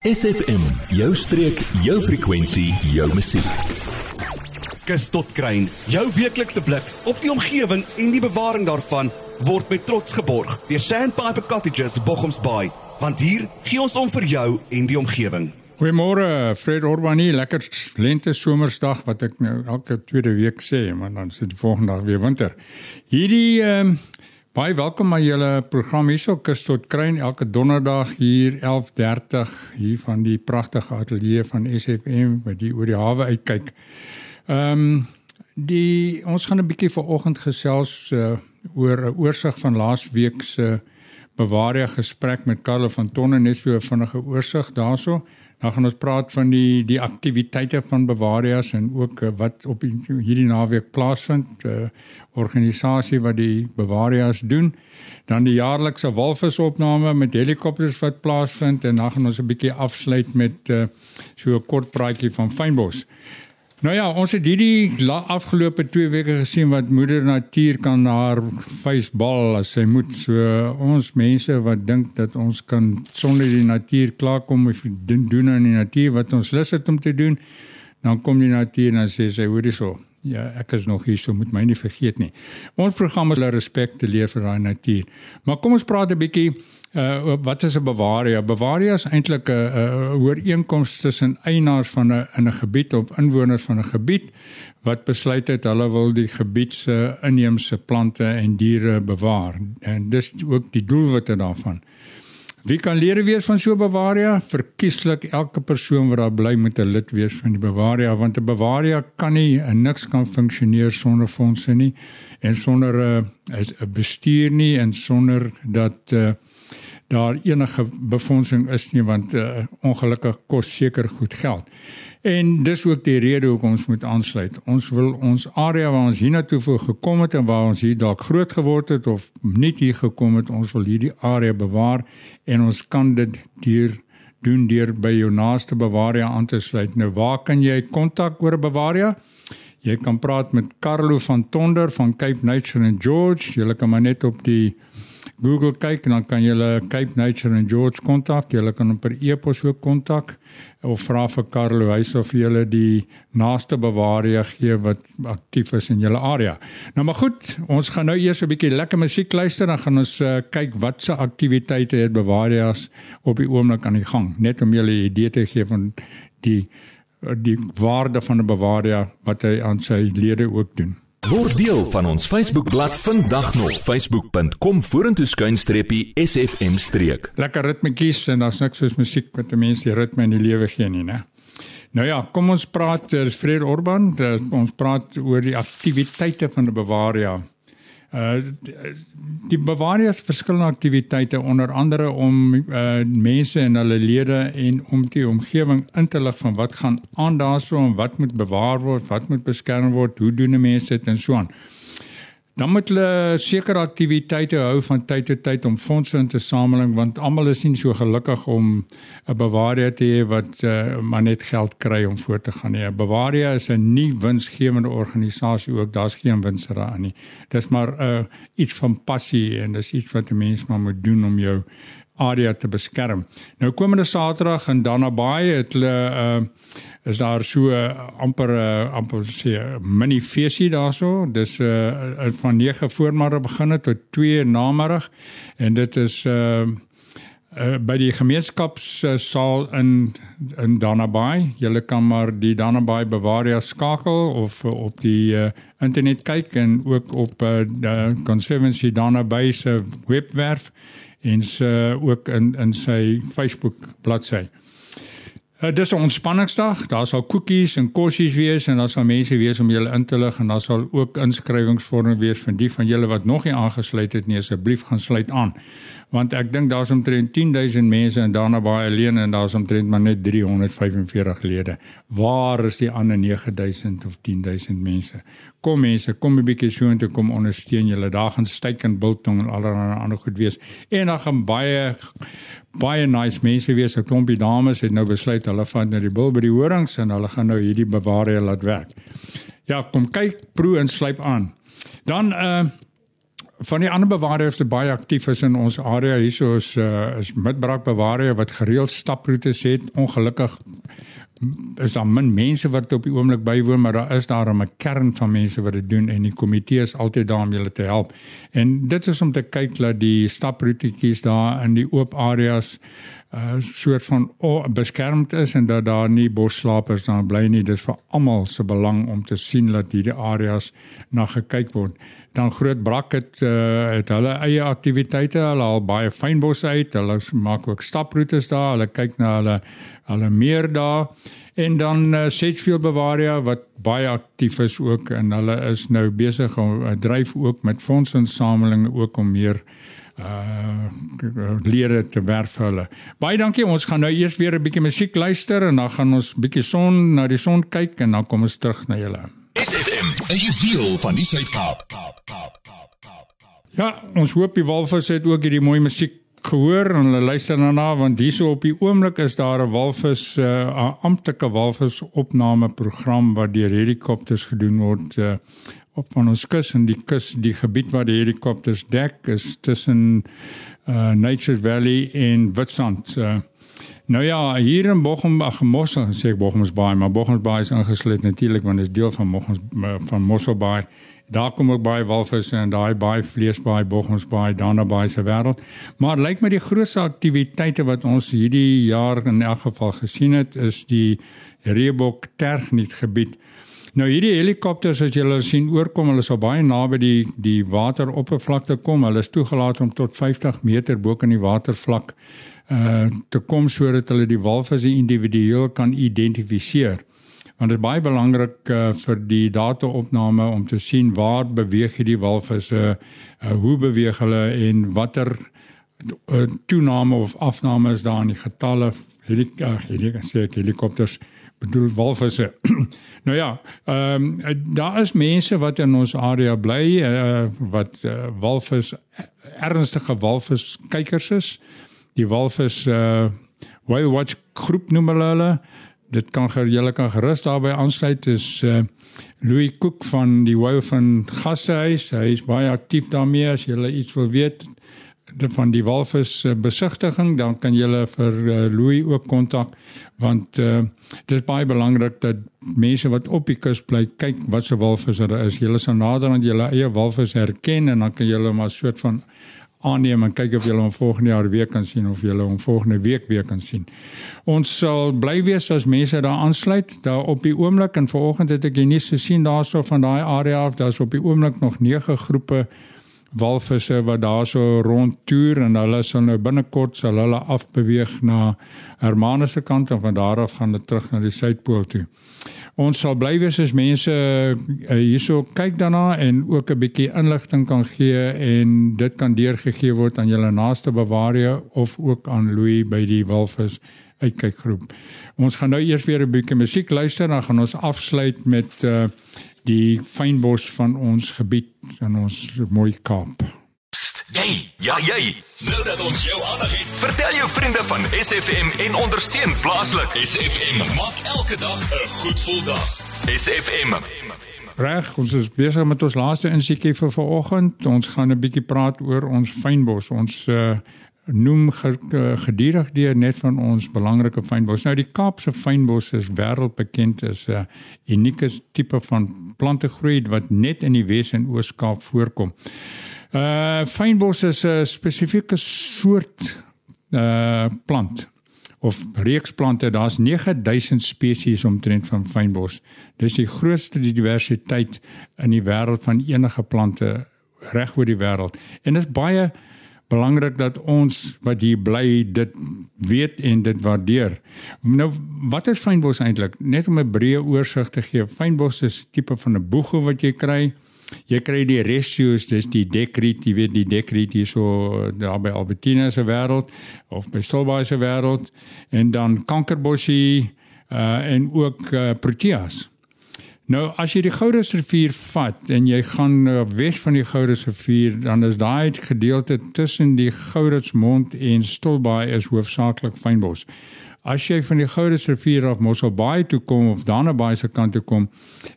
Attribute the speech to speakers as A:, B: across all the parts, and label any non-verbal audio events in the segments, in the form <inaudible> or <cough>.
A: SFM, jou streek, jou frekwensie, jou musiek.
B: Kus tot kruin, jou weeklikse blik op die omgewing en die bewaring daarvan word met trots geborg deur Sandpiper Cottages Bochums Bay, want hier gee ons om vir jou en die omgewing.
C: Goeiemôre, Fred Orbani, lekker lente somersdag wat ek nou elke tweede week sê, maar dan is dit volgende dag weer winter. Hierdie ehm um, Baie welkom aan julle program hierso kus tot kruin elke donderdag hier 11:30 hier van die pragtige ateljee van SFM wat hier oor die hawe uitkyk. Ehm um, die ons gaan 'n bietjie vanoggend gesels uh, oor 'n oorsig van laasweek se Bavaria gesprek met Karlo van Tonne net so 'n vinnige oorsig daaroor. Dan gaan ons praat van die die aktiwiteite van Bavarias en ook uh, wat op hierdie naweek plaasvind, uh, eh, organisasie wat die Bavarias doen. Dan die jaarlikse walvisopname met helikopters wat plaasvind en dan gaan ons 'n bietjie afsluit met uh, so 'n kort praatjie van Fynbos. Nou ja, ons het hierdie afgelope 2 weke gesien wat moeder natuur kan haar vuisbal as sy moet. So ons mense wat dink dat ons kan sonder die natuur klaarkom of doen doen in die natuur wat ons lus het om te doen, dan kom die natuur en sê sy hoorie so. Ja, ek is nog hier, so moet my nie vergeet nie. Ons program is respek te leer vir daai natuur. Maar kom ons praat 'n bietjie uh wat is 'n Bavaria? Bavaria is eintlik 'n 'n ooreenkoms tussen eienaars van 'n in 'n gebied of inwoners van 'n gebied wat besluit het hulle wil die gebied se inheemse plante en diere bewaar. En dis ook die doelwitte daarvan. Wie kan lede wees van so Bavaria? Verkieslik elke persoon wat daar bly moet 'n lid wees van die Bavaria want 'n Bavaria kan nie en niks kan funksioneer sonder fondse nie en sonder 'n uh, 'n bestuur nie en sonder dat uh, daar enige befondsing is nie want uh, ongelukkig kos seker goed geld. En dis ook die rede hoekom ons moet aansluit. Ons wil ons area waar ons hiernatoe voor gekom het en waar ons hier dalk groot geword het of nie hier gekom het, ons wil hierdie area bewaar en ons kan dit deur doen deur by jou naaste Bavaria aan te sluit. Nou waar kan jy kontak oor Bavaria? Jy kan praat met Carlo van Tonder van Cape Nature and George. Jy kan maar net op die Google kyk en dan kan jy Cape Nature en George kontak. Jy kan hom per e-pos ook kontak of vra vir Carlo huis of jy hulle die naaste Bavaria gee wat aktief is in julle area. Nou maar goed, ons gaan nou eers 'n bietjie lekker musiek luister dan gaan ons uh, kyk wat se aktiwiteite het Bavarias op die oomblik aan die gang, net om julle 'n idee te gee van die die waarde van 'n Bavaria wat hy aan sy lede ook doen.
A: Word deel van ons Facebookblad vandag nog facebook.com vorentoe skuinstreepie sfm streek.
C: Lekker ritmetjies en daar's niks soos musiek wat 'n mens die ritme in die lewe gee nie, né? Nou ja, kom ons praat oor Fred Orban, ons praat oor die aktiwiteite van die Bavaria. Uh die Bavaria se verskillende aktiwiteite onder andere om uh mense en hulle lede en om die omgewing in te lig van wat gaan aan daarso en wat moet bewaar word, wat moet beskerm word, hoe doen mense dit en so aan. Dan moet hulle sekere aktiwiteite hou van tyd tot tyd om fondse in te samel want almal is nie so gelukkig om 'n Bavaria te hê wat uh, maar net geld kry om voort te gaan nie. 'n Bavaria is 'n nie winsgewende organisasie ook, daar's geen wins daarin nie. Dis maar uh, iets van passie en dis iets wat 'n mens maar moet doen om jou area te beskerm. Nou komende Saterdag in Danabaai het hulle uh is daar so uh, amper uh, amper sê mini feesie daarso. Dis uh van 9 voormiddag begin tot 2 namiddag en dit is uh Uh, by die gemeenskapssaal in in Danabaai. Julle kan maar die Danabaai Bavaria skakel of uh, op die uh, internet kyk en ook op uh, die Conservancy Danabaai se webwerf en se ook in in sy Facebook bladsy. Uh, dis 'n ontspanningsdag. Daar sal koekies en kossies wees en daar sal mense wees om julle in te lig en daar sal ook inskrywingsvorms wees vir die van julle wat nog nie aangesluit het nie. Asseblief gaan sluit aan want ek dink daar's omtrent 10000 mense en daarna baie alleen en daar's omtrent maar net 345 lede. Waar is die ander 9000 of 10000 mense? Kom mense, kom 'n bietjie so intoe kom ondersteun julle. Daar gaan styk en biltong en allerlei ander goed wees. En dan gaan baie baie nice mense wees. 'n Klompie dames het nou besluit hulle vat na die bil by die horings en hulle gaan nou hierdie bewaarde laat werk. Ja, kom kyk, proe en slyp aan. Dan uh van die ander bewaarders wat baie aktief is in ons area hierso is uh, is Midbrak bewaarder wat gereeld staproetes het. Ongelukkig is daar min mense wat op die oomblik bywoon, maar daar is daar 'n kern van mense wat dit doen en die komitee is altyd daar om julle te help. En dit is om te kyk dat die staproetjies daar in die oop areas uh, soort van oh, beskermd is en dat daar nie bosslapers daar bly nie. Dit is vir almal se belang om te sien dat hierdie areas na gekyk word. Dan Groot Brak het uh, het hulle eie aktiwiteite, hulle haal baie fynbosse uit. Hulle maak ook staproetes daar. Hulle kyk na hulle hulle meer daar en dan uh, Sedgefield Bavaria wat baie aktief is ook en hulle is nou besig om uh, dryf ook met fondsinsameling ook om meer uh lede te werf vir hulle. Baie dankie. Ons gaan nou eers weer 'n bietjie musiek luister en dan gaan ons bietjie son na die son kyk en dan kom ons terug na julle.
A: SFM, 'n juweel van die Suid-Kaap.
C: Ja, ons hoop die walvis het ook hierdie mooi musiek gehoor en hulle luister daarna want hierso op die oomblik is daar 'n walvis 'n uh, amptelike walvis opname program wat deur helikopters gedoen word uh, op van ons kus en die kus die gebied waar die helikopters dek is tussen uh, Nature's Valley en Witstrand. Uh, nou ja, hier in Bochum, ag Mossel, sê ek Bochum's Bay, maar Bochum's Bay is ingesluit natuurlik want dit is deel van Bochum's van Mossel Bay. Daar kom ook baie walvisse en daai baie vlees baie Bochum's Bay, daarna baie se wêreld. Maar lyk my die grootste aktiwiteite wat ons hierdie jaar in elk geval gesien het is die Reebok Tergniet gebied. Nou hierdie helikopters as julle sien oorkom, hulle sal baie naby die die wateroppervlakte kom. Hulle is toegelaat om tot 50 meter bo kan die watervlak uh te kom sodat hulle die walvisse individueel kan identifiseer. Want dit is baie belangrik uh, vir die data-opname om te sien waar beweeg hierdie walvisse, uh, hoe beweeg hulle en watter uh, toename of afname is daar in die getalle hierdie uh, hierdie sê helikopters bedoel walvisse. <clears throat> nou ja, ehm um, daar is mense wat in ons area bly uh, wat uh, walvis ernstige walvis kykers is. Die walvis uh whale watch groep noem hulle. Dit kan julle kan gerus daarbey aansluit is uh Louis Cook van die whale van Gastehuis. Hy is baie aktief daarmee as jy iets wil weet van die walvis besigtiging dan kan jy vir uh, Louis ook kontak want uh, dit is baie belangrik dat mense wat op die kus bly kyk wat se walvis daar is. Jy sal nader aan julle eie walvis herken en dan kan jy hulle maar soort van aanneem en kyk of jy hom volgende jaar weer kan sien of jy hom volgende week weer kan sien. Ons sal bly wees as mense daar aansluit. Daar op die oomblik en vanoggend het ek die nuus gesien daarso van daai area af. Daar's op die oomblik nog 9 groepe walvisse wat daarso rond toer en hulle sal nou binnekort sal hulle afbeweeg na Hermanus se kant en van daar af gaan hulle terug na die suidpool toe. Ons sal bly wees as mense uh, hierso kyk daarna en ook 'n bietjie inligting kan gee en dit kan deurgegee word aan julle naaste bewaarder of ook aan Louis by die walvis uitkykgroep. Ons gaan nou eers weer 'n bietjie musiek luister dan gaan ons afsluit met uh, die fynbos van ons gebied in ons mooi Kaap.
A: Jy, ja jy. Nou dat ons jou aandag het, vertel jou vriende van SFM en ondersteun plaaslik. SFM maak elke dag 'n goed gevoel dag. SFM.
C: Reg, ons is besig met ons laaste insiekie vir vanoggend. Ons gaan 'n bietjie praat oor ons fynbos. Ons uh, noem gedurig deur net van ons belangrike fynbos. Nou die Kaapse fynbos is wêreldbekend as 'n unieke tipe van plantegroei wat net in die Wes en Oos-Kaap voorkom. Uh fynbos is 'n spesifieke soort uh plant of reeksplante. Daar's 9000 spesies omtrent van fynbos. Dis die grootste diversiteit in die wêreld van enige plante reg oor die wêreld. En dit is baie belangrik dat ons wat hier bly dit weet en dit waardeer. Nou wat is fynbos eintlik? Net om 'n breë oorsig te gee. Fynbos is 'n tipe van 'n boege wat jy kry. Jy kry die resius, dis die dekriet, jy weet die dekriet hier so daar by Albertina se wêreld of by Solbaai se wêreld en dan kankerbossie uh en ook uh, proteas. Nou as jy die Goudensrivier vat en jy gaan uh, wes van die Goudensrivier, dan is daai gedeelte tussen die Goudensmond en Stilbaai is hoofsaaklik fynbos. As jy van die Gourits rivier af Mossel Bay toe kom of daarna Bay se kant toe kom,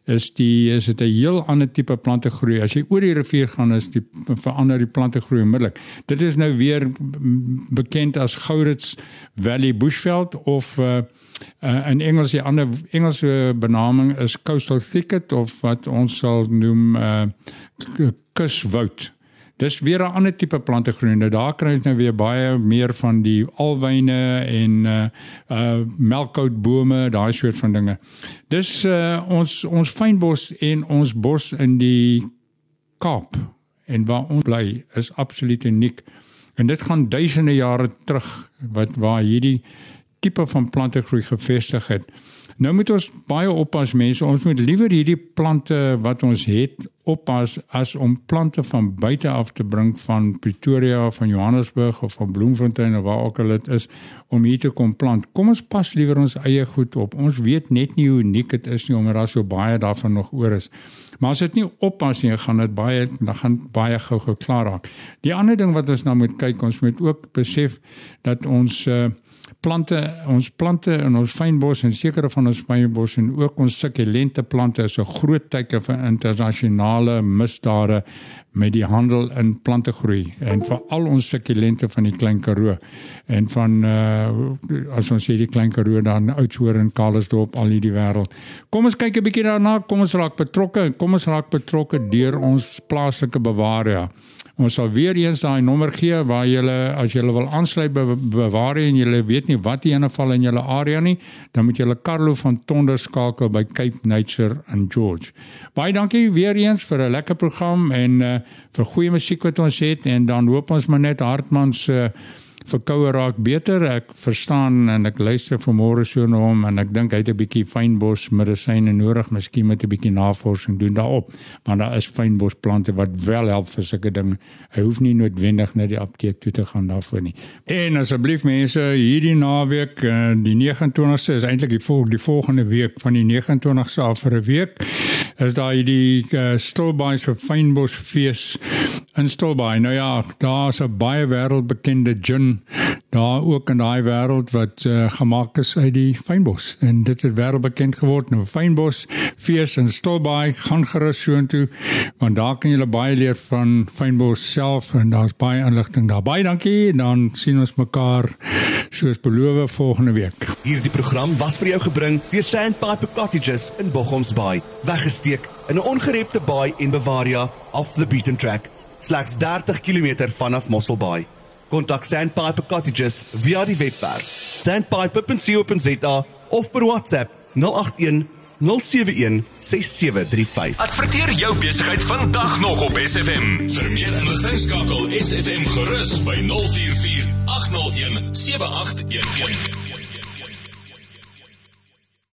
C: is die is dit 'n heel ander tipe plante groei. As jy oor die rivier gaan, is die verander die plante groei onmiddellik. Dit is nou weer bekend as Gourits Valley Bushveld of uh, uh in Engels die ander Engelse benaming is Coastal Thicket of wat ons sal noem uh kuswoud. Dis weer 'n ander tipe plantegroei. Nou daar kry jy nou weer baie meer van die alwyne en uh uh melkkoutbome, daai soort van dinge. Dis uh ons ons fynbos en ons bos in die Kaap en waar ons bly is absoluut uniek. En dit gaan duisende jare terug wat waar hierdie tipe van plantegroei gevestig het. Nou moet ons baie oppas mense. Ons moet liewer hierdie plante wat ons het oppas as om plante van buite af te bring van Pretoria of van Johannesburg of van Bloemfontein of waar ook al dit is om hier te kom plant. Kom ons pas liewer ons eie goed op. Ons weet net nie hoe uniek dit is nie omdat daar so baie daarvan nog oor is. Maar as dit nie oppas nie, gaan dit baie dan gaan baie gou-gou klaar raak. Die ander ding wat ons nou moet kyk, ons moet ook besef dat ons uh, plante ons plante in ons fynbos en sekere van ons fynbos en ook ons sukkulente plante is 'n groot teken vir internasionale misdade met die handel in plantegroei en vir al ons sukkulente van die Klein Karoo en van uh, as ons sê die Klein Karoo dan Oudtshoorn en Karlsdorp al hierdie wêreld. Kom ons kyk 'n bietjie daarna, kom ons raak betrokke en kom ons raak betrokke deur ons plaaslike bewaarder. Ons sal weer eens daai nommer gee waar jy as jy wil aansluit by bewaar en jy weet nie wat die ene val in julle area nie, dan moet jy Carlo van Tonder skakel by Cape Nature in George. Baie dankie weer eens vir 'n lekker program en uh, vir goeie musiek wat ons het en dan hoop ons maar net Hartman se uh, verkoue raak beter. Ek verstaan en ek luister vanmôre so na hom en ek dink hy het 'n bietjie fynbos medisyne nodig, miskien met 'n bietjie navorsing doen daarop. Maar daar is fynbos plante wat wel help vir sulke dinge. Hy hoef nie noodwendig na die apteek toe te gaan daarvoor nie. En asseblief mense, hierdie naweek, eh, die 29ste is eintlik die volgende die volgende week van die 29ste af vir 'n week is daar hierdie uh, Stilbaai se fynbos fees in Stilbaai. Nou ja, daar's 'n baie wêreldbekende gin daar ook in daai wêreld wat uh, gemaak is uit die fynbos. En dit het wêreldbekend geword. Nou fynbos fees in Stilbaai gaan gerus soontoe want daar kan jy baie leer van fynbos self en daar's baie inligting daar. Baie dankie en dan sien ons mekaar soos beloof volgende week.
B: Hierdie program was vir jou gebring deur Sandpiper Cottages in Bochumsbaai weggesteek in 'n ongerepte baai en Bavaria off the beaten track slegs 30 km vanaf Mosselbaai Kontak Sandpiper Cottages via die webwerf sandpiper.co.za of per WhatsApp 081 071 6735.
A: Adverteer jou besigheid vandag nog op SFM. Vir meer inligting skakel SFM gerus by 044 801 7811.